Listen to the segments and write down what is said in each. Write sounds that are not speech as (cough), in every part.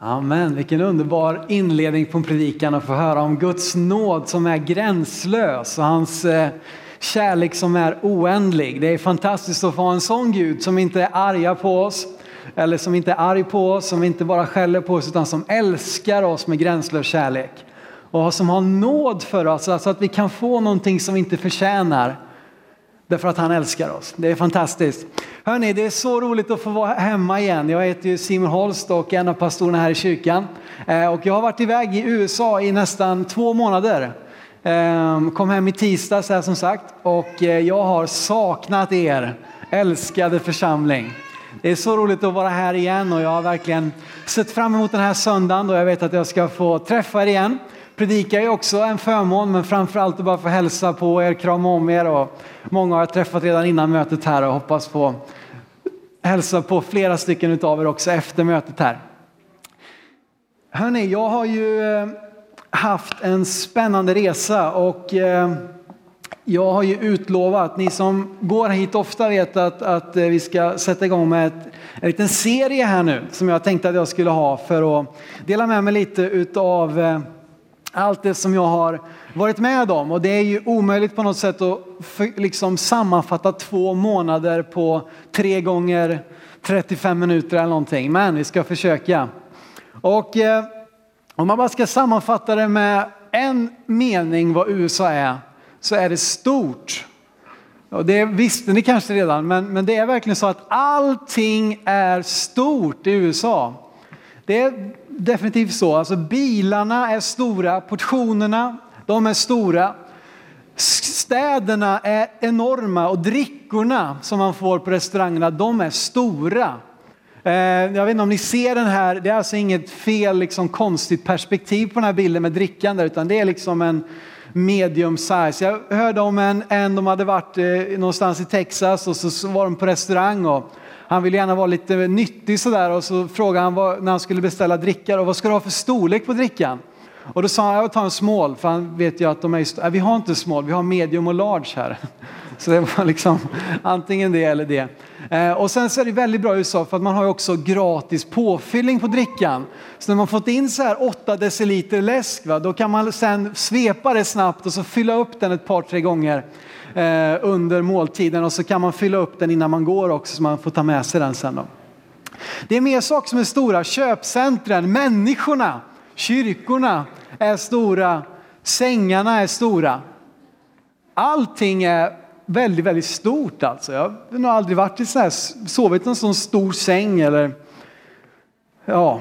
Amen, vilken underbar inledning på en predikan att få höra om Guds nåd som är gränslös och hans eh, kärlek som är oändlig. Det är fantastiskt att få ha en sån Gud som inte är arga på oss, eller som inte är arg på oss, som inte bara skäller på oss utan som älskar oss med gränslös kärlek. Och som har nåd för oss, alltså att vi kan få någonting som vi inte förtjänar. Därför att han älskar oss. Det är fantastiskt. Hörni, det är så roligt att få vara hemma igen. Jag heter ju Simon Holst och är en av pastorerna här i kyrkan. Eh, och jag har varit iväg i USA i nästan två månader. Ehm, kom hem i tisdags här som sagt och eh, jag har saknat er, älskade församling. Det är så roligt att vara här igen och jag har verkligen sett fram emot den här söndagen då jag vet att jag ska få träffa er igen. Predika är också en förmån, men framförallt att bara få hälsa på er, krama om er och många har jag träffat redan innan mötet här och hoppas på hälsa på flera stycken av er också efter mötet här. Hörni, jag har ju eh, haft en spännande resa och eh, jag har ju utlovat, ni som går hit ofta vet att, att eh, vi ska sätta igång med ett, en liten serie här nu som jag tänkte att jag skulle ha för att dela med mig lite utav allt det som jag har varit med om. Och det är ju omöjligt på något sätt att liksom sammanfatta två månader på tre gånger 35 minuter eller någonting. Men vi ska försöka. Och eh, om man bara ska sammanfatta det med en mening vad USA är, så är det stort. Och det visste ni kanske redan, men, men det är verkligen så att allting är stort i USA. Det är definitivt så. Alltså bilarna är stora, portionerna de är stora. Städerna är enorma och drickorna som man får på restaurangerna de är stora. Eh, jag vet inte om ni ser den här, det är alltså inget fel liksom konstigt perspektiv på den här bilden med drickan där utan det är liksom en medium size. Jag hörde om en, en de hade varit eh, någonstans i Texas och så var de på restaurang och han ville gärna vara lite nyttig sådär och så frågade han vad, när han skulle beställa dricka och vad ska du ha för storlek på drickan? Och då sa han, jag tar en small, för han vet ju att de är, äh, vi har inte small, vi har medium och large här. (laughs) Så det var liksom antingen det eller det. Eh, och sen så är det väldigt bra i USA för att man har ju också gratis påfyllning på drickan. Så när man fått in så här 8 deciliter läsk, va, då kan man sen svepa det snabbt och så fylla upp den ett par, tre gånger Eh, under måltiden och så kan man fylla upp den innan man går också så man får ta med sig den sen. Då. Det är mer saker som är stora, köpcentren, människorna, kyrkorna är stora, sängarna är stora. Allting är väldigt, väldigt stort alltså. Jag har nog aldrig varit i så här, sovit i en sån stor säng eller ja,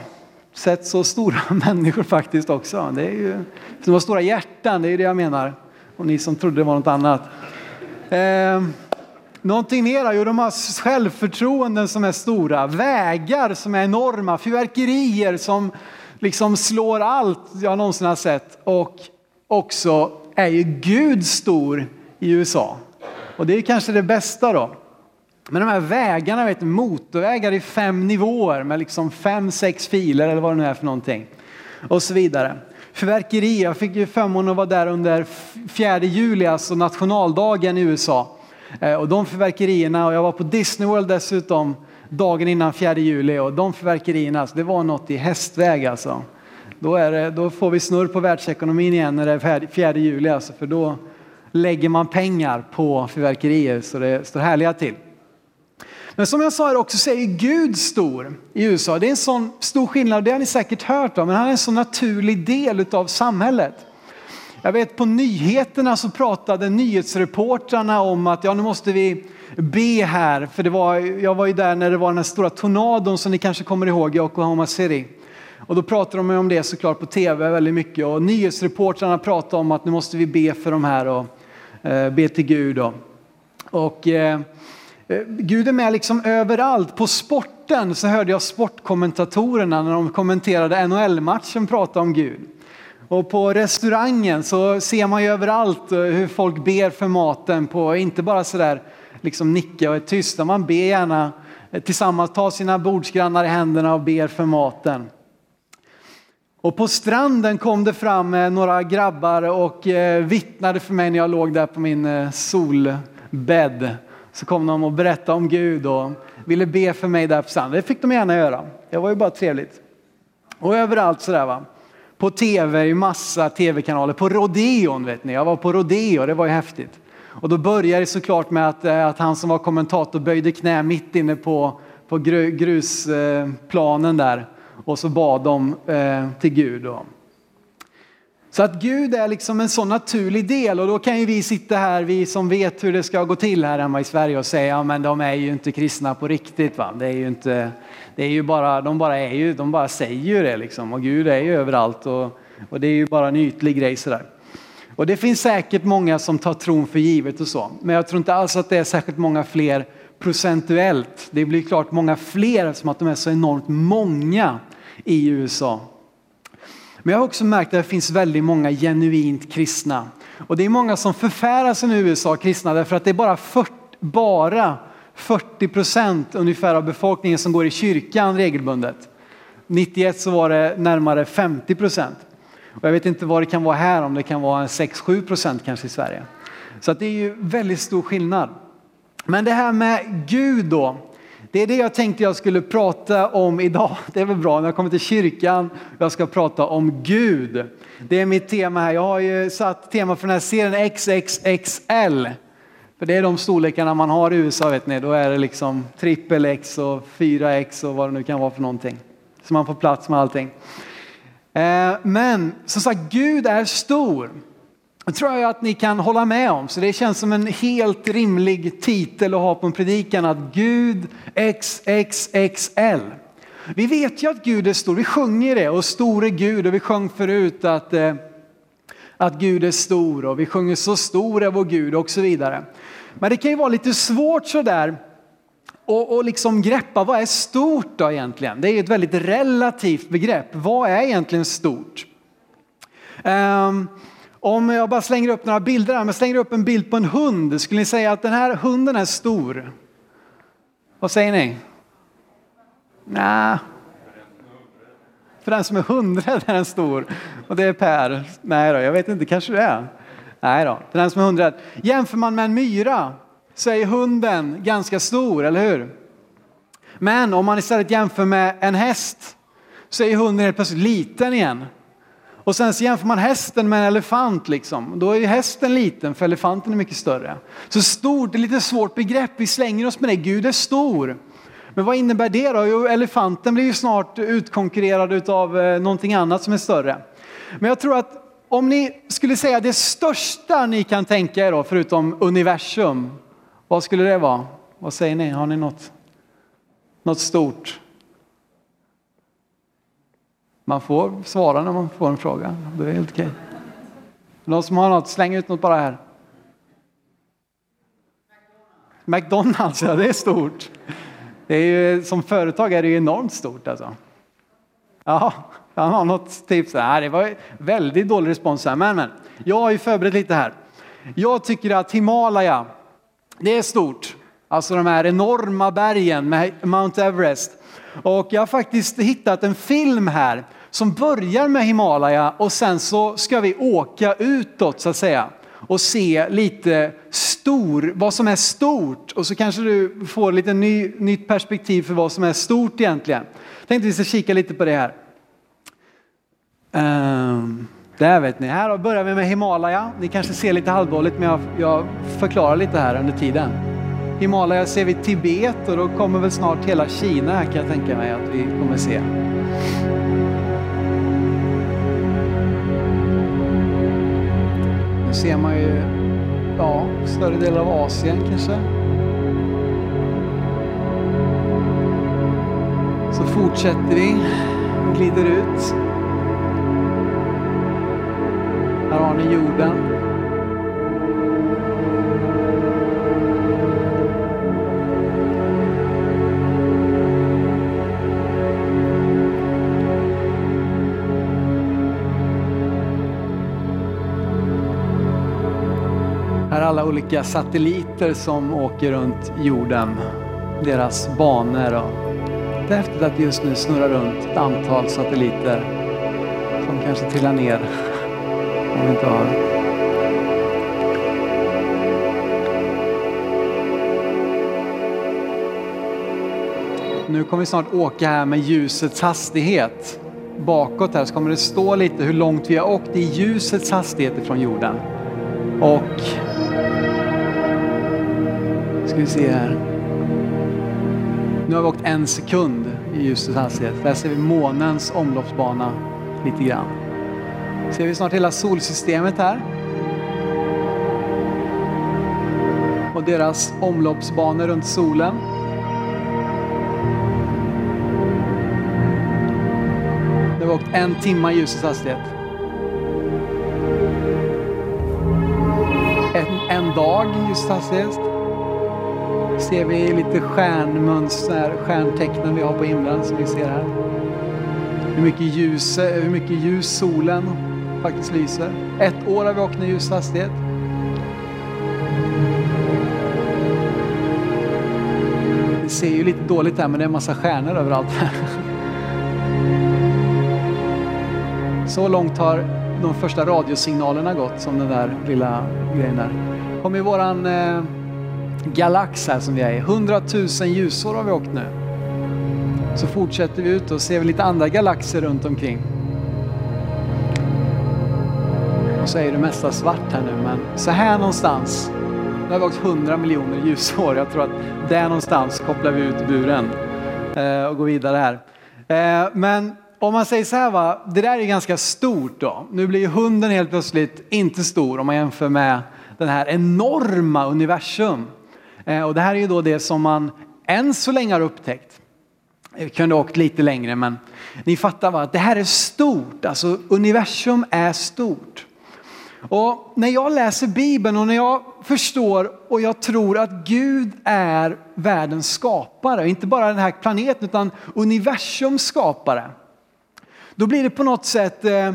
sett så stora (laughs) människor faktiskt också. Det är ju, de har stora hjärtan, det är det jag menar. Och ni som trodde det var något annat. Eh, någonting mera, jo de har självförtroenden som är stora, vägar som är enorma, fyrverkerier som liksom slår allt jag någonsin har sett. Och också är ju Gud stor i USA. Och det är kanske det bästa då. Men de här vägarna, vet, motorvägar i fem nivåer med liksom fem, sex filer eller vad det nu är för någonting. Och så vidare. Fyrverkeri, jag fick ju förmånen att vara där under 4 juli, alltså nationaldagen i USA. Eh, och de fyrverkerierna, och jag var på Disney World dessutom dagen innan 4 juli och de fyrverkerierna, alltså, det var något i hästväg alltså. Då, är det, då får vi snurr på världsekonomin igen när det är 4 juli alltså, för då lägger man pengar på fyrverkerier så det står härliga till. Men som jag sa också så är Gud stor i USA. Det är en sån stor skillnad, det har ni säkert hört om, men han är en så naturlig del av samhället. Jag vet på nyheterna så pratade nyhetsreportrarna om att ja, nu måste vi be här, för det var, jag var ju där när det var den här stora tornadon som ni kanske kommer ihåg i Oklahoma City. Och då pratade de om det såklart på tv väldigt mycket och nyhetsreportrarna pratade om att nu måste vi be för de här och eh, be till Gud. Och, Och eh Eh, Gud är med liksom överallt. På sporten så hörde jag sportkommentatorerna när de kommenterade NHL-matchen prata om Gud. Och på restaurangen så ser man ju överallt eh, hur folk ber för maten på, inte bara sådär liksom nicka och är tysta, man ber gärna eh, tillsammans, tar sina bordsgrannar i händerna och ber för maten. Och på stranden kom det fram några grabbar och vittnade för mig när jag låg där på min solbädd. Så kom de och berättade om Gud och ville be för mig där på stranden. Det fick de gärna göra. Det var ju bara trevligt. Och överallt sådär va. På tv, i massa tv-kanaler. På Rodeon vet ni, jag var på Rodeo, det var ju häftigt. Och då började det såklart med att, eh, att han som var kommentator böjde knä mitt inne på, på grusplanen där. Och så bad de eh, till Gud. Och så att Gud är liksom en sån naturlig del och då kan ju vi sitta här, vi som vet hur det ska gå till här hemma i Sverige och säga, ja men de är ju inte kristna på riktigt va. Det är ju inte, det är ju bara, de bara är ju, de bara säger ju det liksom och Gud är ju överallt och, och det är ju bara en ytlig grej sådär. Och det finns säkert många som tar tron för givet och så, men jag tror inte alls att det är särskilt många fler procentuellt. Det blir klart många fler eftersom att de är så enormt många i USA. Men jag har också märkt att det finns väldigt många genuint kristna. Och det är många som förfäras i USA kristna därför att det är bara 40, bara 40 procent ungefär av befolkningen som går i kyrkan regelbundet. 91 så var det närmare 50 procent. Och jag vet inte vad det kan vara här, om det kan vara 6-7 procent kanske i Sverige. Så att det är ju väldigt stor skillnad. Men det här med Gud då, det är det jag tänkte jag skulle prata om idag. Det är väl bra när jag kommer till kyrkan. Jag ska prata om Gud. Det är mitt tema här. Jag har ju satt tema för den här serien XXXL. För det är de storlekarna man har i USA vet ni. Då är det liksom trippel X och 4X och vad det nu kan vara för någonting. Så man får plats med allting. Eh, men som sagt, Gud är stor. Det tror jag att ni kan hålla med om. Så det känns som en helt rimlig titel att ha på en predikan att Gud XXXL. Vi vet ju att Gud är stor, vi sjunger det och stor är Gud och vi sjöng förut att, eh, att Gud är stor och vi sjunger så stor är vår Gud och så vidare. Men det kan ju vara lite svårt sådär och, och liksom greppa vad är stort då egentligen? Det är ju ett väldigt relativt begrepp. Vad är egentligen stort? Um, om jag bara slänger upp några bilder här, men slänger upp en bild på en hund, skulle ni säga att den här hunden är stor? Vad säger ni? Nej. För den som är hundrädd är den stor. Och det är Per. Nej då, jag vet inte, kanske det är. Nej då, för den som är hundrädd. Jämför man med en myra så är hunden ganska stor, eller hur? Men om man istället jämför med en häst så är hunden helt plötsligt liten igen. Och sen så jämför man hästen med en elefant liksom. Då är ju hästen liten för elefanten är mycket större. Så stort är lite svårt begrepp, vi slänger oss med det. Gud är stor. Men vad innebär det då? Jo, elefanten blir ju snart utkonkurrerad av eh, någonting annat som är större. Men jag tror att om ni skulle säga det största ni kan tänka er då, förutom universum, vad skulle det vara? Vad säger ni? Har ni något, något stort? Man får svara när man får en fråga. Det är helt okej. Någon som har något, släng ut något bara här. McDonalds, ja det är stort. Det är ju, som företag är det ju enormt stort alltså. Ja, han har något tips. Nej, det var väldigt dålig respons här. Men, men, jag har ju förberett lite här. Jag tycker att Himalaya, det är stort. Alltså de här enorma bergen med Mount Everest. Och jag har faktiskt hittat en film här som börjar med Himalaya och sen så ska vi åka utåt så att säga och se lite stor, vad som är stort och så kanske du får lite ny, nytt perspektiv för vad som är stort egentligen. Tänkte vi ska kika lite på det här. Um, där vet ni, här börjar vi med Himalaya. Ni kanske ser lite halvdåligt men jag, jag förklarar lite här under tiden. Himalaya ser vi Tibet och då kommer väl snart hela Kina här kan jag tänka mig att vi kommer se. Nu ser man ju ja, större delar av Asien kanske. Så fortsätter vi, glider ut. Här har ni jorden. Olika satelliter som åker runt jorden, deras banor. Och det är häftigt att just nu snurrar runt ett antal satelliter som kanske trillar ner (laughs) om vi inte har Nu kommer vi snart åka här med ljusets hastighet. bakåt här så kommer det stå lite hur långt vi har åkt i ljusets hastighet från jorden. Och ska vi se här. Nu har vi åkt en sekund i ljusets hastighet. Där ser vi månens omloppsbana lite grann. Ser vi snart hela solsystemet här. Och deras omloppsbanor runt solen. Nu har vi åkt en timme i ljusets hastighet. En, en dag i ljusets hastighet ser vi lite stjärnmönster, stjärntecknen vi har på himlen som vi ser här. Hur mycket ljus, hur mycket ljus solen faktiskt lyser. Ett år har vi åkt med ljus hastighet. Det ser ju lite dåligt här men det är en massa stjärnor överallt. (laughs) Så långt har de första radiosignalerna gått som den där lilla grejen där. Kom i våran eh, galax här som vi är i. 100 000 ljusår har vi åkt nu. Så fortsätter vi ut och ser vi lite andra galaxer runt omkring. Och så är det mesta svart här nu, men så här någonstans. Nu har vi åkt 100 miljoner ljusår. Jag tror att där någonstans kopplar vi ut buren eh, och går vidare här. Eh, men om man säger så här, va, det där är ganska stort då. Nu blir ju hunden helt plötsligt inte stor om man jämför med den här enorma universum. Eh, och det här är ju då det som man än så länge har upptäckt. Eh, vi kunde ha åkt lite längre men ni fattar va, att det här är stort, alltså universum är stort. Och när jag läser Bibeln och när jag förstår och jag tror att Gud är världens skapare, inte bara den här planeten utan universums skapare. Då blir det på något sätt eh,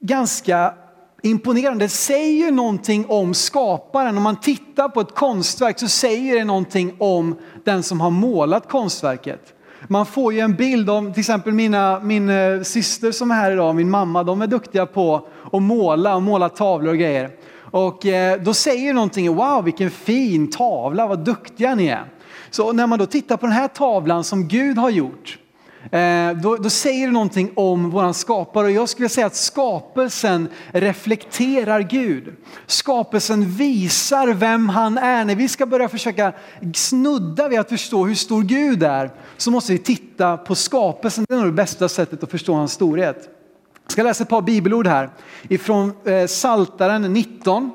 ganska imponerande. Det säger ju någonting om skaparen. Om man tittar på ett konstverk så säger det någonting om den som har målat konstverket. Man får ju en bild om till exempel mina, min eh, syster som är här idag, min mamma, de är duktiga på att måla och måla tavlor och grejer. Och eh, då säger det någonting, wow vilken fin tavla, vad duktiga ni är. Så när man då tittar på den här tavlan som Gud har gjort, Eh, då, då, säger det någonting om våran skapare och jag skulle säga att skapelsen reflekterar Gud. Skapelsen visar vem han är. När vi ska börja försöka snudda vid att förstå hur stor Gud är så måste vi titta på skapelsen. Det är nog det bästa sättet att förstå hans storhet. Jag ska läsa ett par bibelord här ifrån eh, Saltaren 19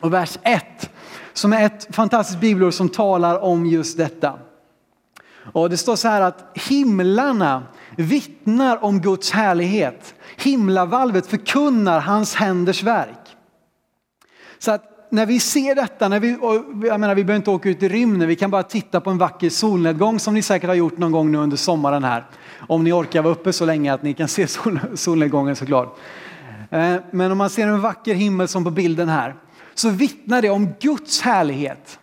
och vers 1 som är ett fantastiskt bibelord som talar om just detta. Och det står så här att himlarna vittnar om Guds härlighet. Himlavalvet förkunnar hans händers verk. Så att när vi ser detta, när vi, jag menar vi behöver inte åka ut i rymden, vi kan bara titta på en vacker solnedgång som ni säkert har gjort någon gång nu under sommaren här. Om ni orkar vara uppe så länge att ni kan se sol, solnedgången såklart. Eh, men om man ser en vacker himmel som på bilden här så vittnar det om Guds härlighet.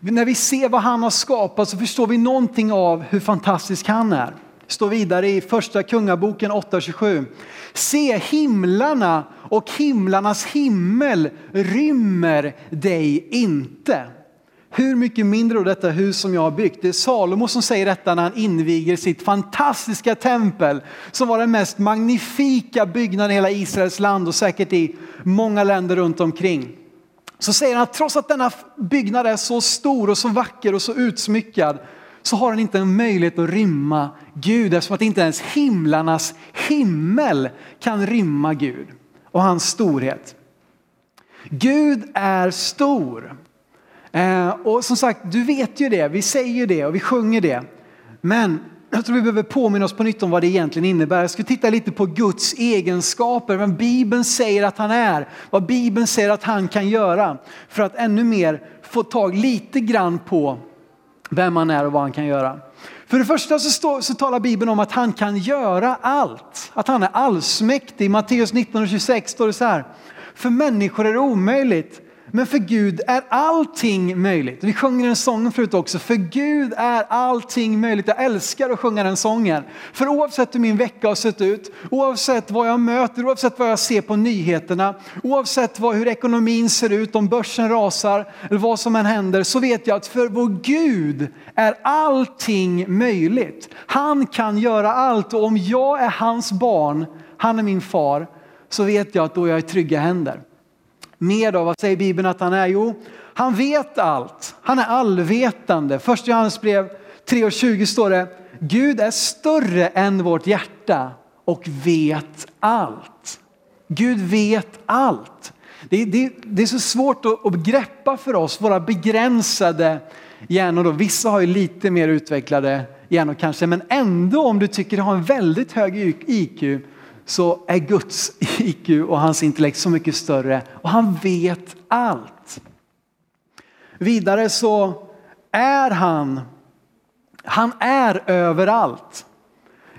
När vi ser vad han har skapat så förstår vi någonting av hur fantastisk han är. Står vidare i första kungaboken 8.27. Se himlarna och himlarnas himmel rymmer dig inte. Hur mycket mindre då detta hus som jag har byggt. Det är Salomo som säger detta när han inviger sitt fantastiska tempel som var den mest magnifika byggnaden i hela Israels land och säkert i många länder runt omkring så säger han att trots att denna byggnad är så stor och så vacker och så utsmyckad så har den inte en möjlighet att rymma Gud eftersom att inte ens himlarnas himmel kan rymma Gud och hans storhet. Gud är stor. Eh, och som sagt, du vet ju det, vi säger det och vi sjunger det. Men jag tror vi behöver påminna oss på nytt om vad det egentligen innebär. Jag ska titta lite på Guds egenskaper, vem Bibeln säger att han är, vad Bibeln säger att han kan göra. För att ännu mer få tag lite grann på vem han är och vad han kan göra. För det första så, står, så talar Bibeln om att han kan göra allt, att han är allsmäktig. I Matteus 19 och 26 står det så här, för människor är det omöjligt, men för Gud är allting möjligt. Vi sjunger en sång förut också. För Gud är allting möjligt. Jag älskar att sjunga den sången. För oavsett hur min vecka har sett ut, oavsett vad jag möter, oavsett vad jag ser på nyheterna, oavsett vad, hur ekonomin ser ut, om börsen rasar eller vad som än händer, så vet jag att för vår Gud är allting möjligt. Han kan göra allt och om jag är hans barn, han är min far, så vet jag att då är jag i trygga händer. Mer då, vad säger Bibeln att han är? Jo, han vet allt. Han är allvetande. Första Johannesbrev 3.20 står det, Gud är större än vårt hjärta och vet allt. Gud vet allt. Det, det, det är så svårt att, att greppa för oss, våra begränsade hjärnor. Då. Vissa har ju lite mer utvecklade hjärnor kanske, men ändå om du tycker du har en väldigt hög IQ så är Guds (laughs) IQ och hans intellekt så mycket större och han vet allt. Vidare så är han, han är överallt.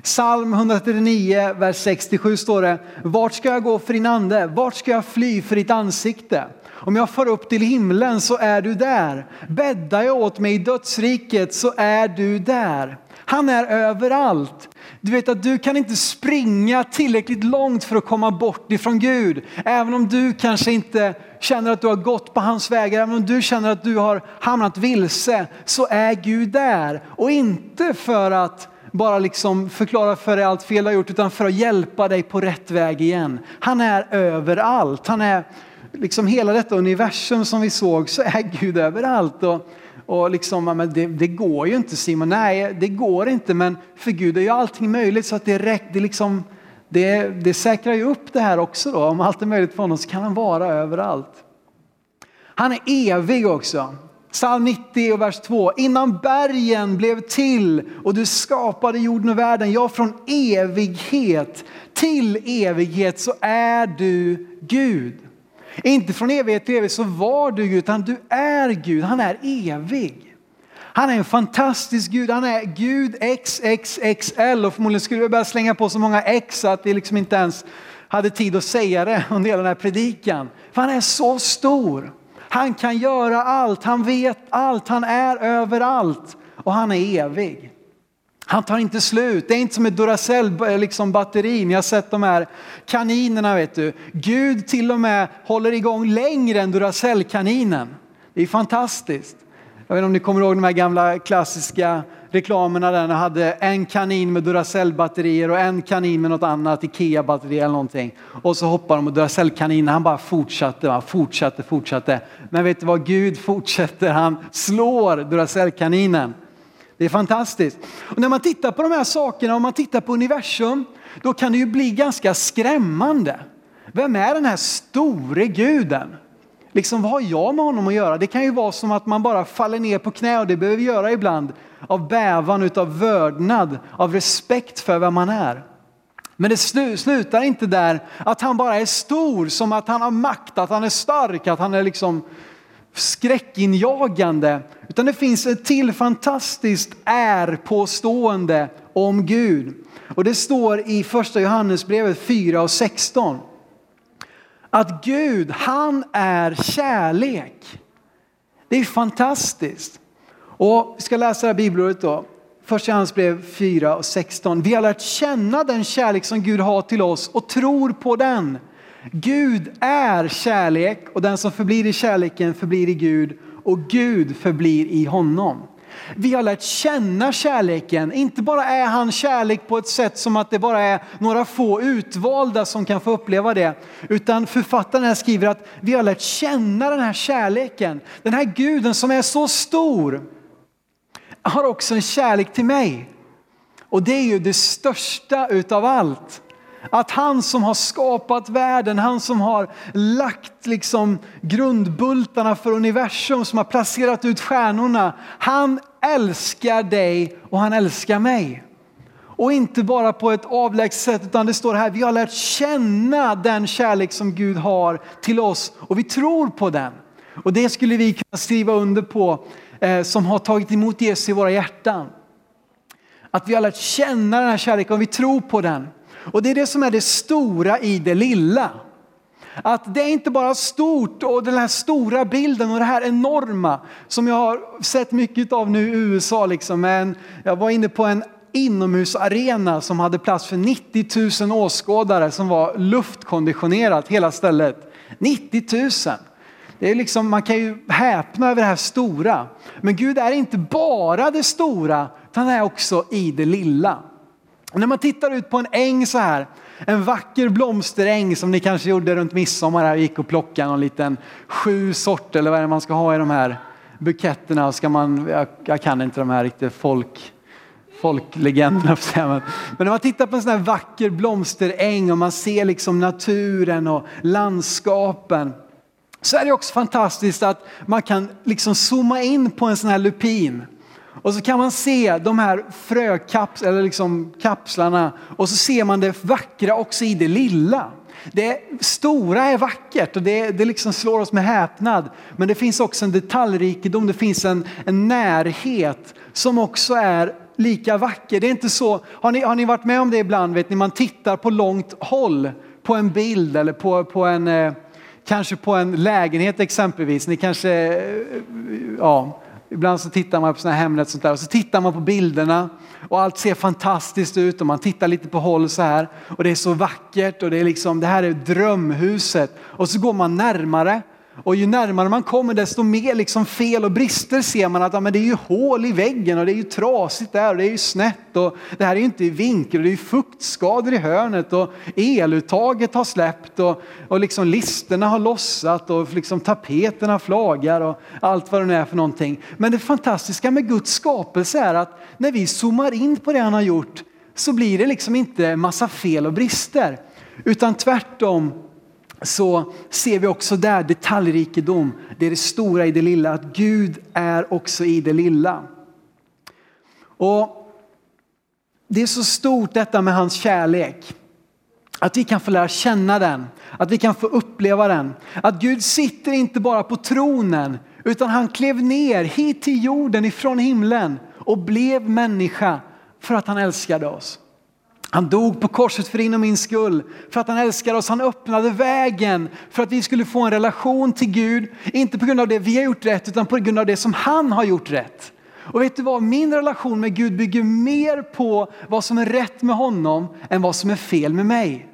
Psalm 139, vers 67 står det, vart ska jag gå för din ande? Vart ska jag fly för ditt ansikte? Om jag far upp till himlen så är du där. Bäddar jag åt mig i dödsriket så är du där. Han är överallt. Du vet att du kan inte springa tillräckligt långt för att komma bort ifrån Gud. Även om du kanske inte känner att du har gått på hans vägar, även om du känner att du har hamnat vilse, så är Gud där. Och inte för att bara liksom förklara för dig allt fel du har gjort, utan för att hjälpa dig på rätt väg igen. Han är överallt. Han är liksom hela detta universum som vi såg, så är Gud överallt. Och och liksom, men det, det, går ju inte Simon, nej det går inte men för Gud är ju allting möjligt så att det räcker, det, liksom, det, det säkrar ju upp det här också då. Om allt är möjligt för honom så kan han vara överallt. Han är evig också. Psalm 90 och vers 2. Innan bergen blev till och du skapade jorden och världen, ja från evighet till evighet så är du Gud. Inte från evighet till evighet så var du Gud, utan du är Gud. Han är evig. Han är en fantastisk Gud. Han är Gud XXXL och förmodligen skulle vi börja slänga på så många X att vi liksom inte ens hade tid att säga det under hela den här predikan. För han är så stor. Han kan göra allt, han vet allt, han är överallt och han är evig. Han tar inte slut. Det är inte som ett Duracell eh, liksom batteri. Ni har sett de här kaninerna vet du. Gud till och med håller igång längre än Duracell-kaninen. Det är fantastiskt. Jag vet inte om ni kommer ihåg de här gamla klassiska reklamerna där ni hade en kanin med Duracell-batterier och en kanin med något annat, Ikea-batteri eller någonting. Och så hoppar de och Duracell-kaninen han bara fortsatte, va? fortsatte, fortsatte. Men vet du vad Gud fortsätter? Han slår Duracell-kaninen. Det är fantastiskt. Och när man tittar på de här sakerna, om man tittar på universum, då kan det ju bli ganska skrämmande. Vem är den här store guden? Liksom, vad har jag med honom att göra? Det kan ju vara som att man bara faller ner på knä och det behöver vi göra ibland av bävan, utav vördnad, av respekt för vem man är. Men det slutar inte där att han bara är stor, som att han har makt, att han är stark, att han är liksom skräckinjagande. Utan det finns ett till fantastiskt är-påstående om Gud. Och det står i första Johannesbrevet 4 och 16. Att Gud, han är kärlek. Det är fantastiskt. Och vi ska läsa det här bibelordet då. Första Johannesbrev 4 och 16. Vi har lärt känna den kärlek som Gud har till oss och tror på den. Gud är kärlek och den som förblir i kärleken förblir i Gud och Gud förblir i honom. Vi har lärt känna kärleken. Inte bara är han kärlek på ett sätt som att det bara är några få utvalda som kan få uppleva det. Utan författaren här skriver att vi har lärt känna den här kärleken. Den här guden som är så stor har också en kärlek till mig. Och det är ju det största utav allt. Att han som har skapat världen, han som har lagt liksom grundbultarna för universum, som har placerat ut stjärnorna. Han älskar dig och han älskar mig. Och inte bara på ett avlägset sätt utan det står här, vi har lärt känna den kärlek som Gud har till oss och vi tror på den. Och det skulle vi kunna skriva under på eh, som har tagit emot Jesus i våra hjärtan. Att vi har lärt känna den här kärleken och vi tror på den. Och det är det som är det stora i det lilla. Att det är inte bara stort och den här stora bilden och det här enorma som jag har sett mycket av nu i USA. Liksom. Men jag var inne på en inomhusarena som hade plats för 90 000 åskådare som var luftkonditionerat hela stället. 90 000! Det är liksom, man kan ju häpna över det här stora. Men Gud är inte bara det stora, utan han är också i det lilla. Och när man tittar ut på en äng så här, en vacker blomsteräng som ni kanske gjorde runt midsommar här, gick och plockade någon liten sju sort eller vad är det man ska ha i de här buketterna. Ska man, jag, jag kan inte de här riktigt folk, folklegenderna. (laughs) Men, men när man tittar på en sån här vacker blomsteräng och man ser liksom naturen och landskapen så är det också fantastiskt att man kan liksom zooma in på en sån här lupin. Och så kan man se de här frökaps, eller liksom kapslarna och så ser man det vackra också i det lilla. Det stora är vackert och det, det liksom slår oss med häpnad. Men det finns också en detaljrikedom, det finns en, en närhet som också är lika vacker. Det är inte så, har ni, har ni varit med om det ibland, vet ni, man tittar på långt håll på en bild eller på, på en, eh, kanske på en lägenhet exempelvis. Ni kanske, eh, ja, Ibland så tittar man på sådana här Hemnet sånt där, och så tittar man på bilderna och allt ser fantastiskt ut och man tittar lite på håll så här och det är så vackert och det är liksom det här är drömhuset. Och så går man närmare och ju närmare man kommer desto mer liksom fel och brister ser man att ja, men det är ju hål i väggen och det är ju trasigt där och det är ju snett och det här är ju inte i vinkel och det är ju fuktskador i hörnet och eluttaget har släppt och, och liksom listerna har lossat och liksom tapeterna flagar och allt vad det nu är för någonting. Men det fantastiska med Guds skapelse är att när vi zoomar in på det han har gjort så blir det liksom inte massa fel och brister utan tvärtom så ser vi också där detaljrikedom. Det är det stora i det lilla, att Gud är också i det lilla. Och Det är så stort detta med hans kärlek. Att vi kan få lära känna den, att vi kan få uppleva den. Att Gud sitter inte bara på tronen utan han klev ner hit till jorden ifrån himlen och blev människa för att han älskade oss. Han dog på korset för din och min skull, för att han älskar oss. Han öppnade vägen för att vi skulle få en relation till Gud. Inte på grund av det vi har gjort rätt, utan på grund av det som han har gjort rätt. Och vet du vad, min relation med Gud bygger mer på vad som är rätt med honom än vad som är fel med mig.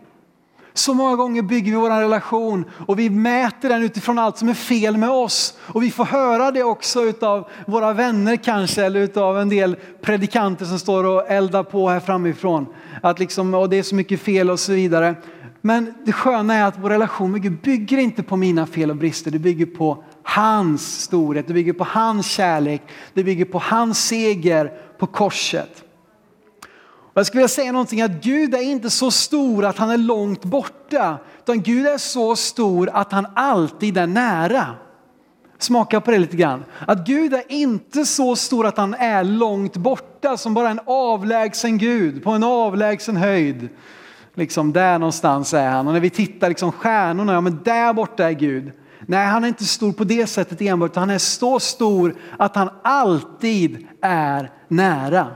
Så många gånger bygger vi vår relation och vi mäter den utifrån allt som är fel med oss. Och vi får höra det också utav våra vänner kanske eller utav en del predikanter som står och eldar på här framifrån. Att liksom, och det är så mycket fel och så vidare. Men det sköna är att vår relation med Gud bygger inte på mina fel och brister. Det bygger på hans storhet, det bygger på hans kärlek, det bygger på hans seger på korset. Jag skulle vilja säga någonting att Gud är inte så stor att han är långt borta. Utan Gud är så stor att han alltid är nära. Smaka på det lite grann. Att Gud är inte så stor att han är långt borta som bara en avlägsen Gud på en avlägsen höjd. Liksom där någonstans är han. Och när vi tittar liksom stjärnorna, ja men där borta är Gud. Nej, han är inte stor på det sättet enbart, han är så stor att han alltid är nära.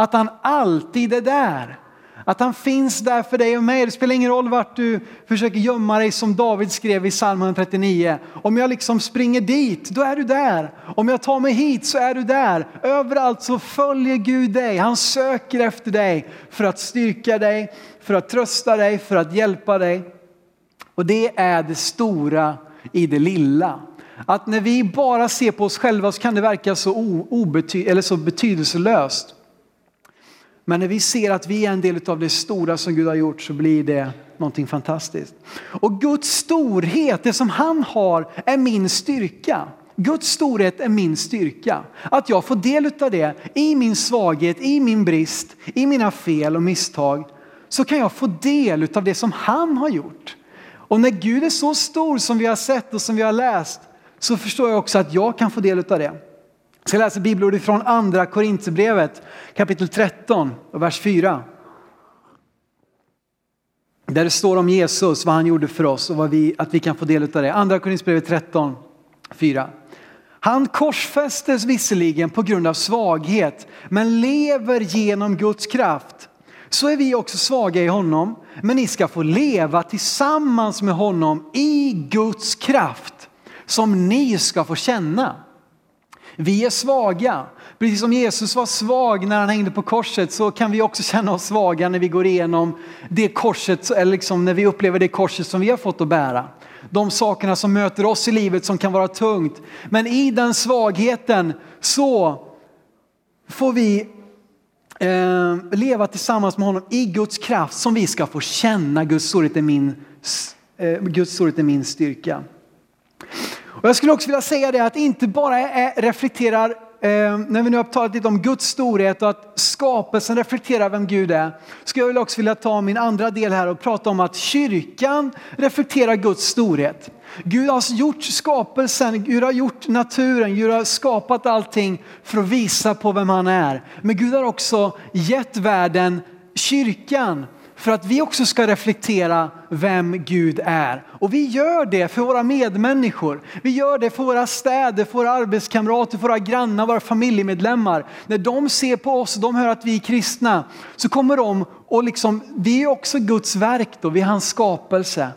Att han alltid är där. Att han finns där för dig och mig. Det spelar ingen roll vart du försöker gömma dig som David skrev i psalm 139. Om jag liksom springer dit, då är du där. Om jag tar mig hit så är du där. Överallt så följer Gud dig. Han söker efter dig för att styrka dig, för att trösta dig, för att hjälpa dig. Och det är det stora i det lilla. Att när vi bara ser på oss själva så kan det verka så, obety eller så betydelselöst. Men när vi ser att vi är en del av det stora som Gud har gjort så blir det någonting fantastiskt. Och Guds storhet, det som han har, är min styrka. Guds storhet är min styrka. Att jag får del av det i min svaghet, i min brist, i mina fel och misstag. Så kan jag få del av det som han har gjort. Och när Gud är så stor som vi har sett och som vi har läst så förstår jag också att jag kan få del av det. Jag ska läsa bibelord från andra Korintierbrevet kapitel 13 och vers 4. Där det står om Jesus, vad han gjorde för oss och vad vi, att vi kan få del av det. Andra Korintierbrevet 13, 4. Han korsfästes visserligen på grund av svaghet, men lever genom Guds kraft. så är vi också svaga i honom. Men ni ska få leva tillsammans med honom i Guds kraft som ni ska få känna. Vi är svaga. Precis som Jesus var svag när han hängde på korset så kan vi också känna oss svaga när vi går igenom det korset, eller liksom när vi upplever det korset som vi har fått att bära. De sakerna som möter oss i livet som kan vara tungt. Men i den svagheten så får vi eh, leva tillsammans med honom i Guds kraft som vi ska få känna. Guds storhet är min, eh, Guds storhet är min styrka. Och jag skulle också vilja säga det att inte bara är, reflekterar, eh, när vi nu har talat lite om Guds storhet och att skapelsen reflekterar vem Gud är, skulle jag också vilja ta min andra del här och prata om att kyrkan reflekterar Guds storhet. Gud har gjort skapelsen, Gud har gjort naturen, Gud har skapat allting för att visa på vem han är. Men Gud har också gett världen kyrkan för att vi också ska reflektera vem Gud är. Och vi gör det för våra medmänniskor. Vi gör det för våra städer, för våra arbetskamrater, för våra grannar, våra familjemedlemmar. När de ser på oss och de hör att vi är kristna så kommer de och liksom, vi är också Guds verk då, vi är hans skapelse.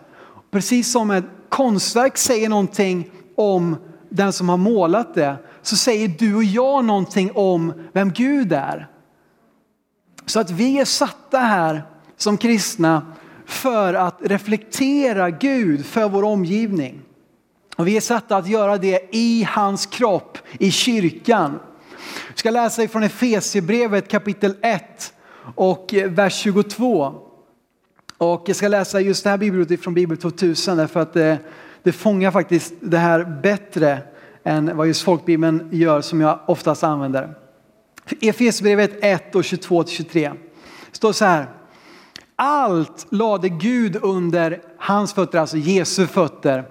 Precis som ett konstverk säger någonting om den som har målat det så säger du och jag någonting om vem Gud är. Så att vi är satta här som kristna för att reflektera Gud för vår omgivning. Och vi är satta att göra det i hans kropp, i kyrkan. Vi ska läsa ifrån Efesierbrevet kapitel 1 och vers 22. Och jag ska läsa just det här bibelordet från Bibel 2000 därför att det, det fångar faktiskt det här bättre än vad just folkbibeln gör som jag oftast använder. Efesierbrevet 1 och 22 23. Det står så här. Allt lade Gud under hans fötter, alltså Jesu fötter.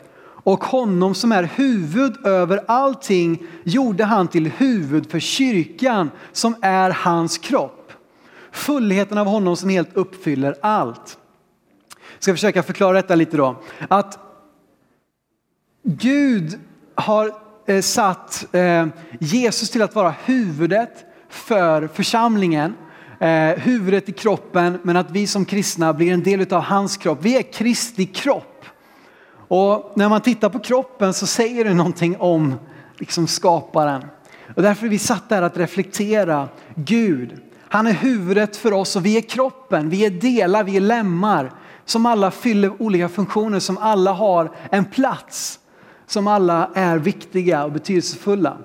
Och honom som är huvud över allting gjorde han till huvud för kyrkan som är hans kropp. Fullheten av honom som helt uppfyller allt. Jag ska försöka förklara detta lite då. Att Gud har eh, satt eh, Jesus till att vara huvudet för församlingen eh, huvudet i kroppen, men att vi som kristna blir en del av hans kropp. Vi är Kristi kropp. Och när man tittar på kroppen så säger det någonting om liksom skaparen. Och därför är vi satta här att reflektera Gud. Han är huvudet för oss och vi är kroppen, vi är delar, vi är lemmar som alla fyller olika funktioner, som alla har en plats, som alla är viktiga och betydelsefulla.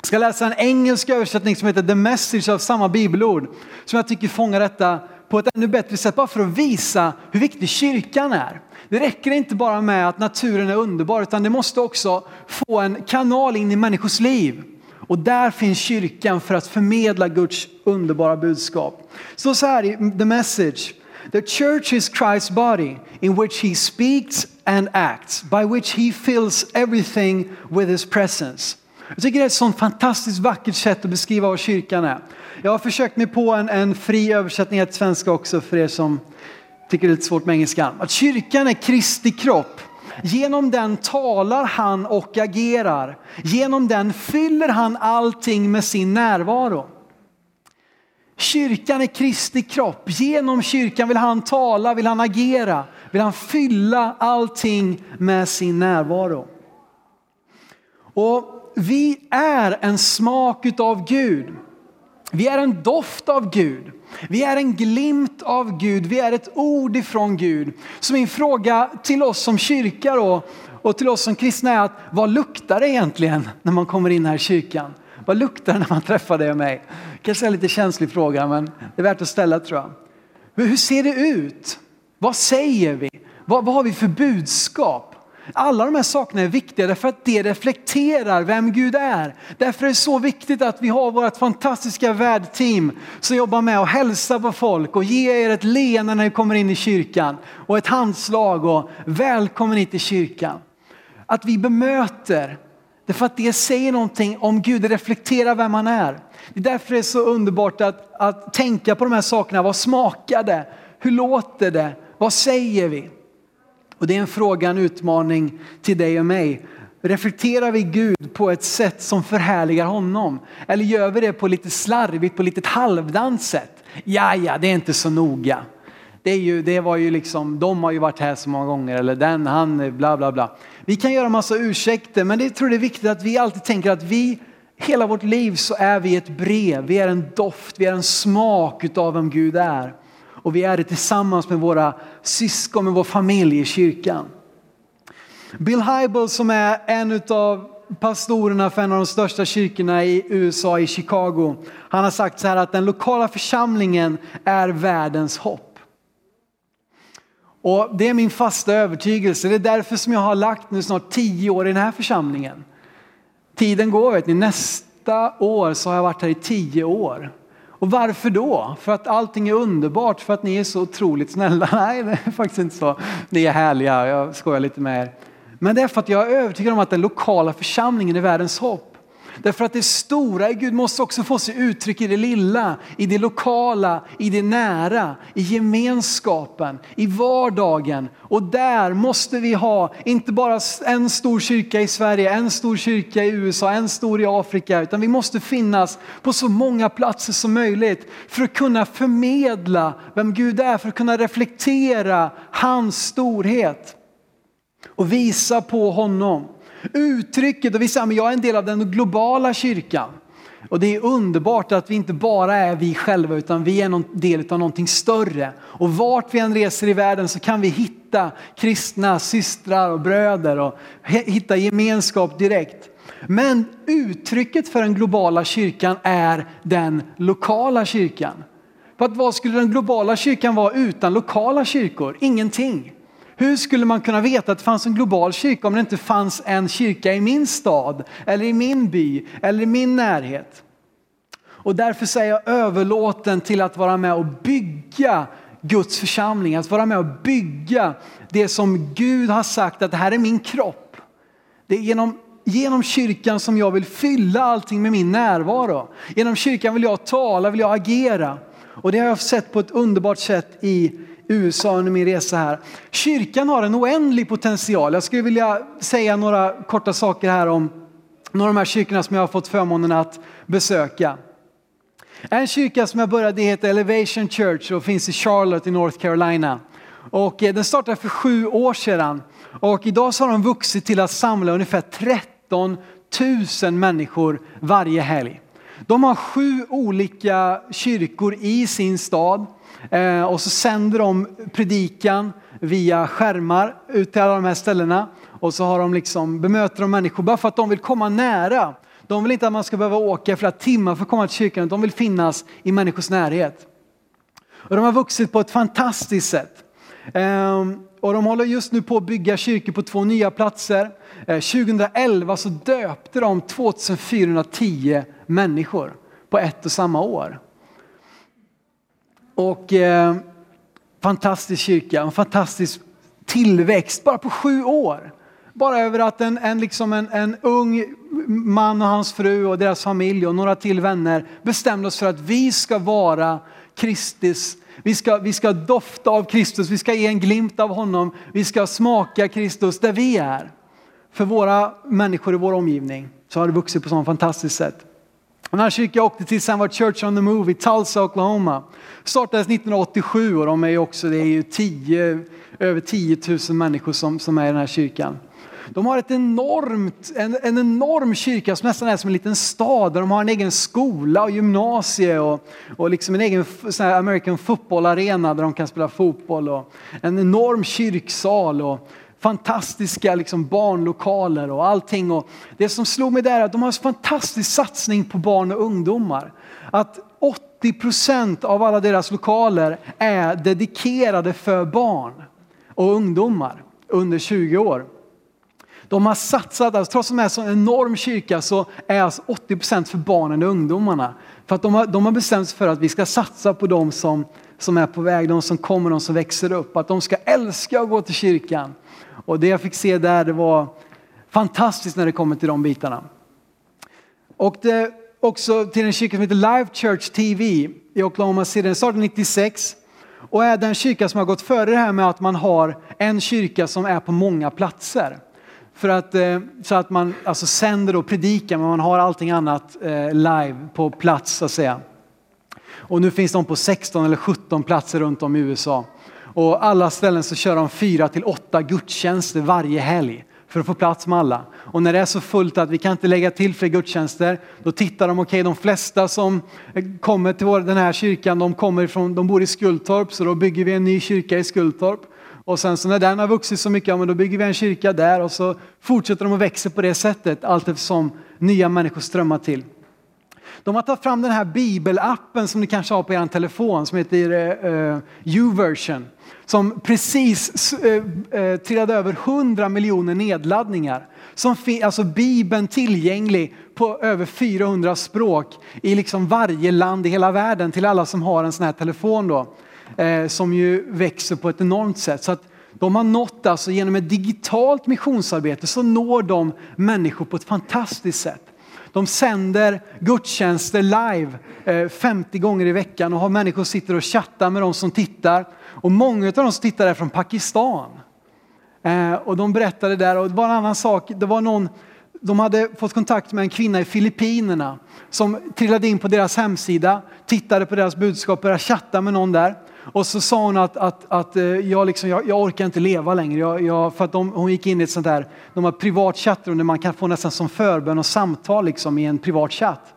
Jag ska läsa en engelsk översättning som heter The Message av samma bibelord som jag tycker fångar detta på ett ännu bättre sätt bara för att visa hur viktig kyrkan är. Det räcker inte bara med att naturen är underbar utan det måste också få en kanal in i människors liv. Och där finns kyrkan för att förmedla Guds underbara budskap. Så så här i The Message. The church is Christ's body in which he speaks and acts, by which he fills everything with his presence. Jag tycker det är ett sånt fantastiskt vackert sätt att beskriva vad kyrkan är. Jag har försökt mig på en, en fri översättning till svenska också för er som tycker det är lite svårt med engelskan. Att kyrkan är Kristi kropp. Genom den talar han och agerar. Genom den fyller han allting med sin närvaro. Kyrkan är Kristi kropp. Genom kyrkan vill han tala, vill han agera, vill han fylla allting med sin närvaro. Och vi är en smak av Gud. Vi är en doft av Gud. Vi är en glimt av Gud. Vi är ett ord ifrån Gud. Så min fråga till oss som kyrka då, och till oss som kristna är att vad luktar det egentligen när man kommer in här i kyrkan? Vad luktar det när man träffar dig och mig? Kanske är en lite känslig fråga men det är värt att ställa tror jag. Men hur ser det ut? Vad säger vi? Vad, vad har vi för budskap? Alla de här sakerna är viktiga därför att det reflekterar vem Gud är. Därför är det så viktigt att vi har vårt fantastiska värdteam som jobbar med att hälsa på folk och ge er ett leende när ni kommer in i kyrkan och ett handslag och välkommen hit till kyrkan. Att vi bemöter, därför att det säger någonting om Gud, det reflekterar vem han är. Det är därför det är så underbart att, att tänka på de här sakerna. Vad smakar det? Hur låter det? Vad säger vi? Och det är en fråga, en utmaning till dig och mig. Reflekterar vi Gud på ett sätt som förhärligar honom? Eller gör vi det på lite slarvigt, på lite halvdant sätt? Ja, ja, det är inte så noga. Det, är ju, det var ju liksom, de har ju varit här så många gånger eller den, han, bla bla bla. Vi kan göra massa ursäkter men det tror jag det är viktigt att vi alltid tänker att vi, hela vårt liv så är vi ett brev, vi är en doft, vi är en smak utav vem Gud är. Och vi är det tillsammans med våra syskon, med vår familj i kyrkan. Bill Hybels som är en av pastorerna för en av de största kyrkorna i USA, i Chicago. Han har sagt så här att den lokala församlingen är världens hopp. Och det är min fasta övertygelse. Det är därför som jag har lagt nu snart tio år i den här församlingen. Tiden går vet ni, nästa år så har jag varit här i tio år. Och varför då? För att allting är underbart, för att ni är så otroligt snälla? (laughs) Nej, det är faktiskt inte så. Ni är härliga, jag skojar lite med er. Men det är för att jag är övertygad om att den lokala församlingen är världens hopp. Därför att det stora i Gud måste också få sig uttryck i det lilla, i det lokala, i det nära, i gemenskapen, i vardagen. Och där måste vi ha, inte bara en stor kyrka i Sverige, en stor kyrka i USA, en stor i Afrika, utan vi måste finnas på så många platser som möjligt för att kunna förmedla vem Gud är, för att kunna reflektera hans storhet och visa på honom. Uttrycket och vi säger att jag är en del av den globala kyrkan. Och det är underbart att vi inte bara är vi själva utan vi är en del av någonting större. Och vart vi än reser i världen så kan vi hitta kristna systrar och bröder och hitta gemenskap direkt. Men uttrycket för den globala kyrkan är den lokala kyrkan. För att vad skulle den globala kyrkan vara utan lokala kyrkor? Ingenting. Hur skulle man kunna veta att det fanns en global kyrka om det inte fanns en kyrka i min stad eller i min by eller i min närhet? Och därför säger jag överlåten till att vara med och bygga Guds församling, att vara med och bygga det som Gud har sagt att det här är min kropp. Det är genom, genom kyrkan som jag vill fylla allting med min närvaro. Genom kyrkan vill jag tala, vill jag agera. Och det har jag sett på ett underbart sätt i USA under min resa här. Kyrkan har en oändlig potential. Jag skulle vilja säga några korta saker här om några av de här kyrkorna som jag har fått förmånen att besöka. En kyrka som jag började i heter Elevation Church och finns i Charlotte i North Carolina. Och eh, den startade för sju år sedan och idag så har de vuxit till att samla ungefär 13 000 människor varje helg. De har sju olika kyrkor i sin stad. Eh, och så sänder de predikan via skärmar ut till alla de här ställena. Och så har de liksom, bemöter de människor bara för att de vill komma nära. De vill inte att man ska behöva åka flera timmar för att komma till kyrkan, de vill finnas i människors närhet. Och de har vuxit på ett fantastiskt sätt. Ehm, och de håller just nu på att bygga kyrkor på två nya platser. Eh, 2011 så döpte de 2410 människor på ett och samma år. Och eh, fantastisk kyrka, en fantastisk tillväxt bara på sju år. Bara över att en, en, liksom en, en ung man och hans fru och deras familj och några till vänner bestämde oss för att vi ska vara Kristus. Vi ska, vi ska dofta av Kristus, vi ska ge en glimt av honom, vi ska smaka Kristus där vi är. För våra människor i vår omgivning så har det vuxit på sådant fantastiskt sätt. Den här kyrkan jag åkte till sen var Church on the Move i Tulsa, Oklahoma. Startades 1987 och de är också, det är ju 10, över 10 000 människor som, som är i den här kyrkan. De har ett enormt, en, en enorm kyrka som nästan är som en liten stad där de har en egen skola och gymnasie och, och liksom en egen American football arena där de kan spela fotboll och en enorm kyrksal och fantastiska liksom barnlokaler och allting. Och det som slog mig där är att de har en fantastisk satsning på barn och ungdomar. Att 80 procent av alla deras lokaler är dedikerade för barn och ungdomar under 20 år. De har satsat, alltså, trots att de är en så enorm kyrka så är alltså 80 procent för barnen och ungdomarna. För att de har, de har bestämt sig för att vi ska satsa på dem som, som är på väg, de som kommer, de som växer upp. Att de ska älska att gå till kyrkan. Och det jag fick se där det var fantastiskt när det kommer till de bitarna. Och det också till en kyrka som heter Live Church TV i Oklahoma City. Den startade 96 och är den kyrka som har gått före det här med att man har en kyrka som är på många platser. För att, eh, så att man alltså sänder och predikar men man har allting annat eh, live på plats så att säga. Och nu finns de på 16 eller 17 platser runt om i USA. Och alla ställen så kör de fyra till åtta gudstjänster varje helg för att få plats med alla. Och när det är så fullt att vi kan inte lägga till fler gudstjänster, då tittar de, okej okay, de flesta som kommer till den här kyrkan, de, kommer ifrån, de bor i Skultorp, så då bygger vi en ny kyrka i Skultorp. Och sen så när den har vuxit så mycket, ja, men då bygger vi en kyrka där och så fortsätter de att växa på det sättet allt eftersom nya människor strömmar till. De har tagit fram den här bibelappen som ni kanske har på er telefon som heter uh, U-version. Som precis uh, uh, trillade över 100 miljoner nedladdningar. Som alltså Bibeln tillgänglig på över 400 språk i liksom varje land i hela världen till alla som har en sån här telefon då. som ju växer på ett enormt sätt. Så att de har nått alltså genom ett digitalt missionsarbete så når de människor på ett fantastiskt sätt. De sänder gudstjänster live eh, 50 gånger i veckan och har människor sitter och chattar med de som tittar. Och många av de som tittar är från Pakistan. Eh, och de berättade där, och det var en annan sak, det var någon, de hade fått kontakt med en kvinna i Filippinerna som trillade in på deras hemsida, tittade på deras budskap, började chatta med någon där. Och så sa hon att, att, att eh, jag, liksom, jag, jag orkar inte leva längre. Jag, jag, för att de, hon gick in i ett sånt där, de har privat chattrum där man kan få nästan som förbön och samtal liksom i en privat chatt.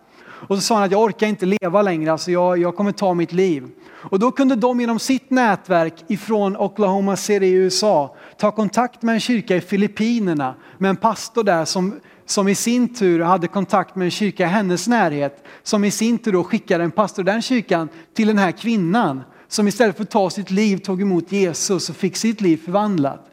Och så sa hon att jag orkar inte leva längre, alltså jag, jag kommer ta mitt liv. Och då kunde de genom sitt nätverk ifrån Oklahoma City i USA ta kontakt med en kyrka i Filippinerna med en pastor där som, som i sin tur hade kontakt med en kyrka i hennes närhet som i sin tur då skickade en pastor den kyrkan till den här kvinnan som istället för att ta sitt liv tog emot Jesus och fick sitt liv förvandlat.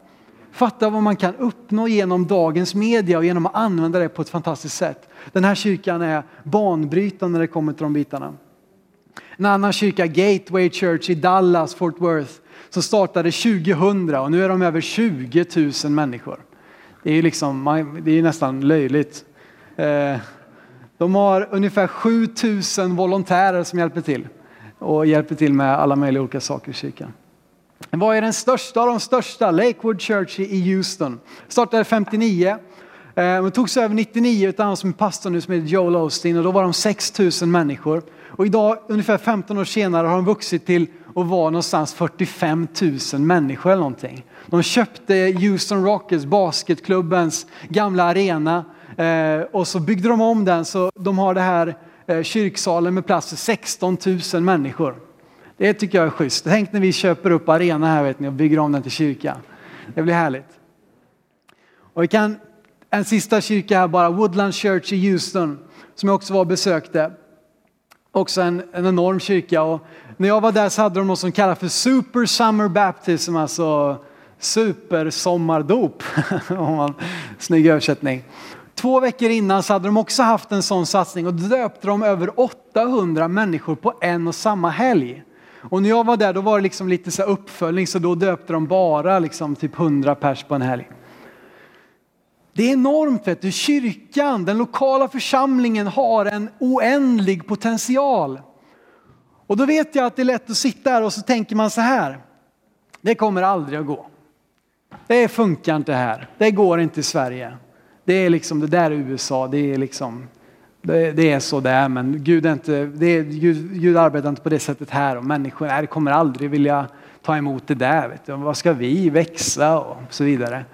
Fatta vad man kan uppnå genom dagens media och genom att använda det på ett fantastiskt sätt. Den här kyrkan är banbrytande när det kommer till de bitarna. En annan kyrka, Gateway Church i Dallas, Fort Worth, som startade 2000 och nu är de över 20 000 människor. Det är, liksom, det är nästan löjligt. Eh, de har ungefär 7 000 volontärer som hjälper till och hjälper till med alla möjliga olika saker i kyrkan. Vad är den största av de största? Lakewood Church i Houston. Startade 59. De togs över 99 av som är pastor nu som heter Joel Osteen och då var de 6 000 människor. Och idag, ungefär 15 år senare, har de vuxit till att vara någonstans 45 000 människor eller någonting. De köpte Houston Rockets, basketklubbens gamla arena eh, och så byggde de om den så de har det här Eh, kyrksalen med plats för 16 000 människor. Det tycker jag är schysst. Tänk när vi köper upp arena här vet ni, och bygger om den till kyrka. Det blir härligt. Och vi kan, en sista kyrka här bara, Woodland Church i Houston som jag också var och besökte. Också en, en enorm kyrka och när jag var där så hade de något som kallas för Super Summer Baptism, alltså supersommardop. (laughs) Snygg översättning. Två veckor innan så hade de också haft en sån satsning och döpte de över 800 människor på en och samma helg. Och när jag var där då var det liksom lite så uppföljning så då döpte de bara liksom typ 100 pers på en helg. Det är enormt vet du. Kyrkan, den lokala församlingen har en oändlig potential. Och då vet jag att det är lätt att sitta här och så tänker man så här. Det kommer aldrig att gå. Det funkar inte här. Det går inte i Sverige. Det är liksom, det där är USA, det är liksom, det, det är så det är, men Gud, är inte, det är, Gud, Gud arbetar inte på det sättet här och människor nej, kommer aldrig vilja ta emot det där. Vet du. Vad ska vi växa och så vidare.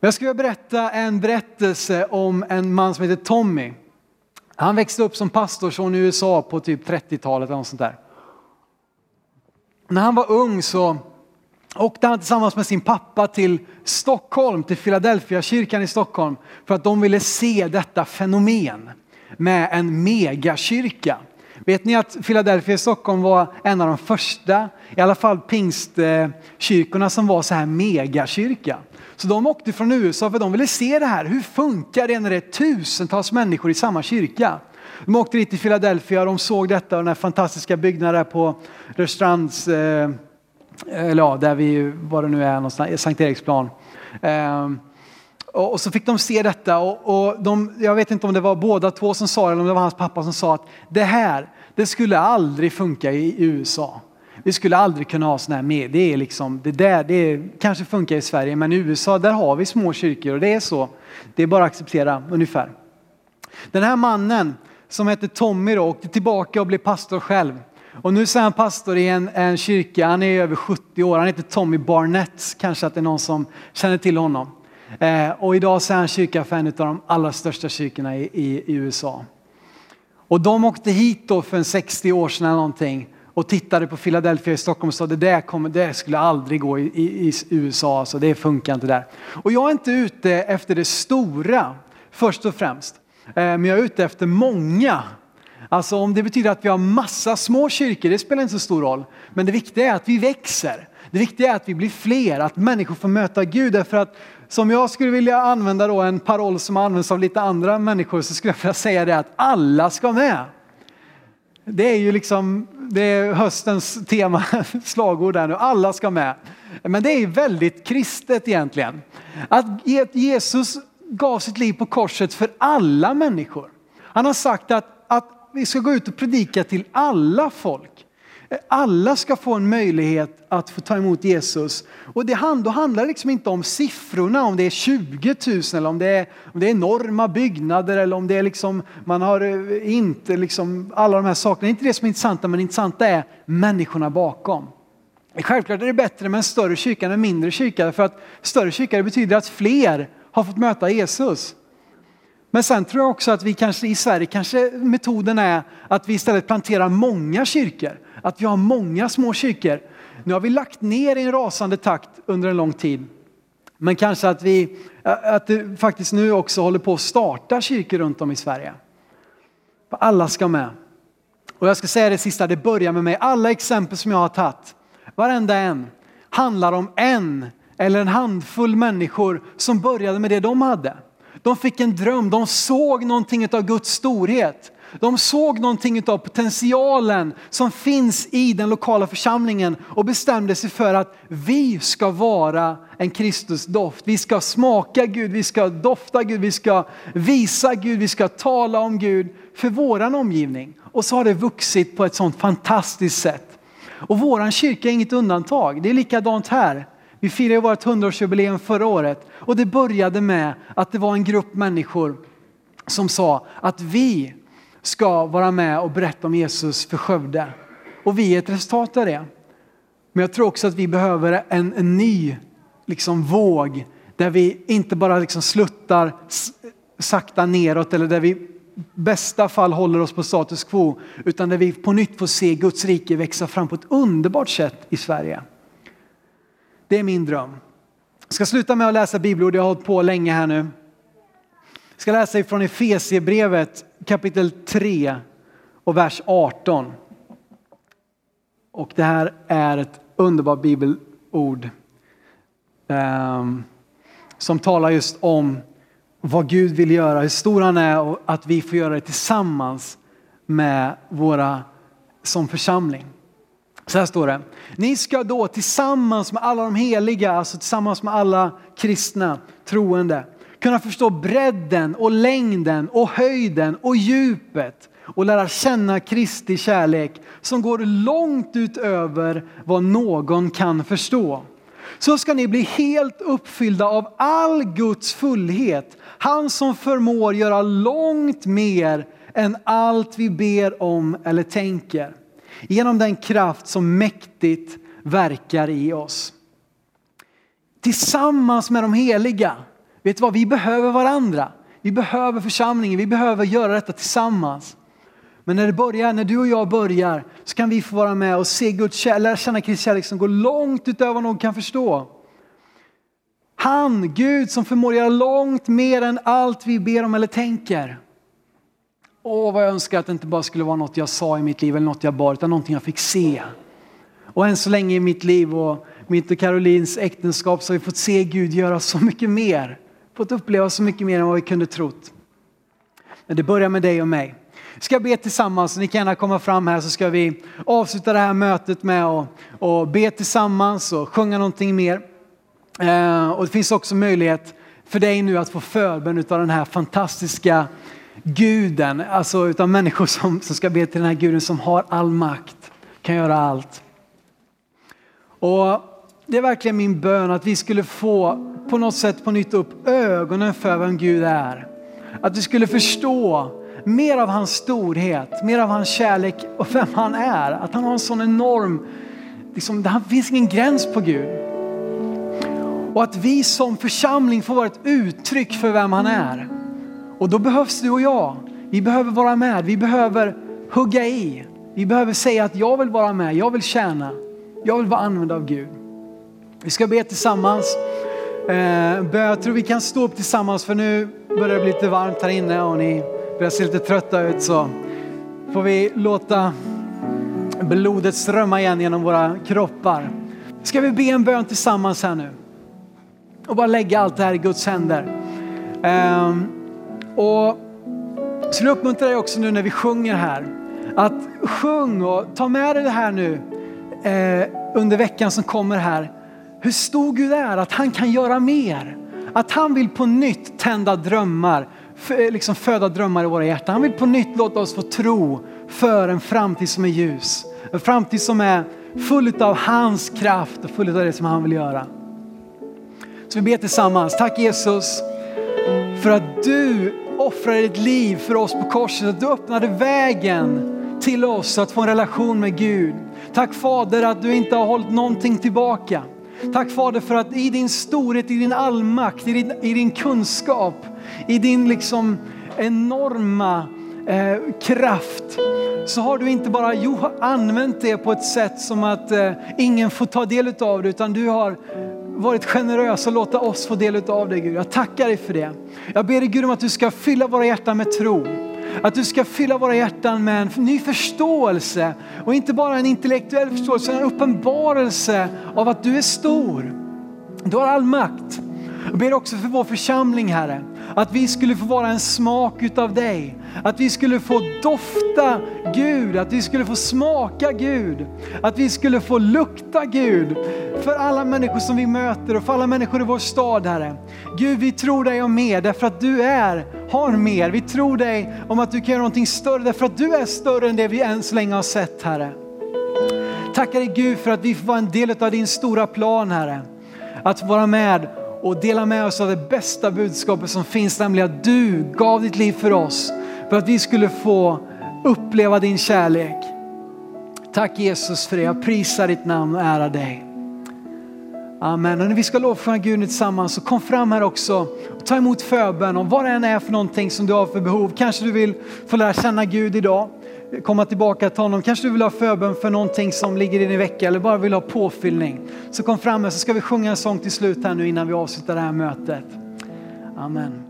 Jag skulle berätta en berättelse om en man som heter Tommy. Han växte upp som pastorsson i USA på typ 30-talet eller något sånt där. När han var ung så åkte han tillsammans med sin pappa till Stockholm, till Philadelphia kyrkan i Stockholm för att de ville se detta fenomen med en megakyrka. Vet ni att Philadelphia i Stockholm var en av de första, i alla fall pingstkyrkorna som var så här megakyrka. Så de åkte från USA för de ville se det här. Hur funkar det när det är tusentals människor i samma kyrka? De åkte dit till Philadelphia och de såg detta och den här fantastiska byggnaden på Rörstrands eh, Eh, eller ja, där vi, var det nu är någonstans, Sankt Eriksplan. Ehm, och, och, så fick de se detta och, och de, jag vet inte om det var båda två som sa det eller om det var hans pappa som sa att det här, det skulle aldrig funka i USA. Vi skulle aldrig kunna ha sådana här med. Det är liksom, det där, det är, kanske funkar i Sverige men i USA där har vi små kyrkor och det är så. Det är bara att acceptera ungefär. Den här mannen som hette Tommy då, åkte tillbaka och blev pastor själv. Och nu är han pastor i en, en kyrka, han är över 70 år, han heter Tommy Barnett, kanske att det är någon som känner till honom. Eh, och idag så är han kyrka för en av de allra största kyrkorna i, i, i, USA. Och de åkte hit då för en 60 år sedan eller någonting och tittade på Philadelphia i Stockholm och sa det där kommer, det skulle aldrig gå i, i, i USA, så det funkar inte där. Och jag är inte ute efter det stora först och främst, eh, men jag är ute efter många Alltså om det betyder att vi har massa små kyrkor, det spelar inte så stor roll. Men det viktiga är att vi växer. Det viktiga är att vi blir fler, att människor får möta Gud. Därför att som jag skulle vilja använda då en paroll som används av lite andra människor så skulle jag vilja säga det att alla ska med. Det är ju liksom det är höstens tema, (laughs) slagord där nu, alla ska med. Men det är väldigt kristet egentligen. Att Jesus gav sitt liv på korset för alla människor. Han har sagt att, att vi ska gå ut och predika till alla folk. Alla ska få en möjlighet att få ta emot Jesus. Och det då handlar det liksom inte om siffrorna, om det är 20 000 eller om det är, om det är enorma byggnader eller om det är liksom, man har eh, inte liksom alla de här sakerna. Det är inte det som är intressant, men det intressanta är människorna bakom. Självklart är det bättre med en större kyrka än en mindre kyrka, för att större kyrka betyder att fler har fått möta Jesus. Men sen tror jag också att vi kanske i Sverige, kanske metoden är att vi istället planterar många kyrkor. Att vi har många små kyrkor. Nu har vi lagt ner i en rasande takt under en lång tid. Men kanske att vi, att det faktiskt nu också håller på att starta kyrkor runt om i Sverige. Alla ska med. Och jag ska säga det sista, det börjar med mig. Alla exempel som jag har tagit, varenda en, handlar om en eller en handfull människor som började med det de hade. De fick en dröm, de såg någonting av Guds storhet. De såg någonting av potentialen som finns i den lokala församlingen och bestämde sig för att vi ska vara en Kristusdoft. Vi ska smaka Gud, vi ska dofta Gud, vi ska visa Gud, vi ska tala om Gud för våran omgivning. Och så har det vuxit på ett sånt fantastiskt sätt. Och våran kyrka är inget undantag. Det är likadant här. Vi firade vårt 100-årsjubileum förra året och det började med att det var en grupp människor som sa att vi ska vara med och berätta om Jesus för Skövde. Och vi är ett resultat av det. Men jag tror också att vi behöver en, en ny liksom, våg där vi inte bara liksom sluttar sakta neråt eller där vi bästa fall håller oss på status quo utan där vi på nytt får se Guds rike växa fram på ett underbart sätt i Sverige. Det är min dröm. Jag ska sluta med att läsa bibelord, jag har hållit på länge här nu. Jag ska läsa ifrån Efesiebrevet kapitel 3 och vers 18. Och det här är ett underbart bibelord um, som talar just om vad Gud vill göra, hur stor han är och att vi får göra det tillsammans med våra som församling. Så här står det. Ni ska då tillsammans med alla de heliga, alltså tillsammans med alla kristna troende, kunna förstå bredden och längden och höjden och djupet och lära känna Kristi kärlek som går långt utöver vad någon kan förstå. Så ska ni bli helt uppfyllda av all Guds fullhet. Han som förmår göra långt mer än allt vi ber om eller tänker genom den kraft som mäktigt verkar i oss. Tillsammans med de heliga, vet du vad, vi behöver varandra. Vi behöver församlingen, vi behöver göra detta tillsammans. Men när det börjar, när du och jag börjar, så kan vi få vara med och se Guds kärlek, lära känna Kristi kärlek som går långt utöver vad någon kan förstå. Han, Gud som förmår göra långt mer än allt vi ber om eller tänker. Åh, vad jag önskar att det inte bara skulle vara något jag sa i mitt liv eller något jag bar, utan någonting jag fick se. Och än så länge i mitt liv och mitt och Karolins äktenskap så har vi fått se Gud göra så mycket mer. Fått uppleva så mycket mer än vad vi kunde trott. Men det börjar med dig och mig. Vi ska be tillsammans, ni kan gärna komma fram här så ska vi avsluta det här mötet med att och be tillsammans och sjunga någonting mer. Eh, och det finns också möjlighet för dig nu att få förbön av den här fantastiska guden, alltså utav människor som, som ska be till den här guden som har all makt, kan göra allt. Och det är verkligen min bön att vi skulle få på något sätt på nytt upp ögonen för vem Gud är. Att vi skulle förstå mer av hans storhet, mer av hans kärlek och vem han är. Att han har en sån enorm, liksom, det finns ingen gräns på Gud. Och att vi som församling får vara ett uttryck för vem han är. Och då behövs du och jag. Vi behöver vara med, vi behöver hugga i. Vi behöver säga att jag vill vara med, jag vill tjäna, jag vill vara använd av Gud. Vi ska be tillsammans. Eh, jag tror vi kan stå upp tillsammans för nu börjar det bli lite varmt här inne och ni börjar se lite trötta ut så får vi låta blodet strömma igen genom våra kroppar. Ska vi be en bön tillsammans här nu? Och bara lägga allt det här i Guds händer. Ehm, och så jag uppmuntrar dig också nu när vi sjunger här att sjung och ta med dig det här nu eh, under veckan som kommer här. Hur stor Gud är, att han kan göra mer. Att han vill på nytt tända drömmar, eh, liksom föda drömmar i våra hjärtan. Han vill på nytt låta oss få tro för en framtid som är ljus. En framtid som är full av hans kraft och full av det som han vill göra. Så vi ber tillsammans. Tack Jesus för att du offrade ditt liv för oss på korset. Att du öppnade vägen till oss att få en relation med Gud. Tack Fader att du inte har hållit någonting tillbaka. Tack Fader för att i din storhet, i din allmakt, i din, i din kunskap, i din liksom enorma eh, kraft så har du inte bara jo, använt det på ett sätt som att eh, ingen får ta del av det utan du har varit generös och låta oss få del av det Gud. Jag tackar dig för det. Jag ber dig Gud om att du ska fylla våra hjärtan med tro. Att du ska fylla våra hjärtan med en ny förståelse och inte bara en intellektuell förståelse, utan en uppenbarelse av att du är stor. Du har all makt. Jag ber också för vår församling Herre, att vi skulle få vara en smak utav dig. Att vi skulle få dofta Gud, att vi skulle få smaka Gud, att vi skulle få lukta Gud för alla människor som vi möter och för alla människor i vår stad Herre. Gud vi tror dig om mer därför att du är, har mer. Vi tror dig om att du kan göra någonting större därför att du är större än det vi än så länge har sett Herre. Tackar dig Gud för att vi får vara en del av din stora plan Herre. Att vara med och dela med oss av det bästa budskapet som finns, nämligen att du gav ditt liv för oss för att vi skulle få uppleva din kärlek. Tack Jesus för det. Jag prisar ditt namn och ärar dig. Amen. Och när vi ska lovsjunga Gud tillsammans så kom fram här också och ta emot förbön om vad det än är för någonting som du har för behov. Kanske du vill få lära känna Gud idag, komma tillbaka till honom. Kanske du vill ha förbön för någonting som ligger i din vecka eller bara vill ha påfyllning. Så kom fram här så ska vi sjunga en sång till slut här nu innan vi avslutar det här mötet. Amen.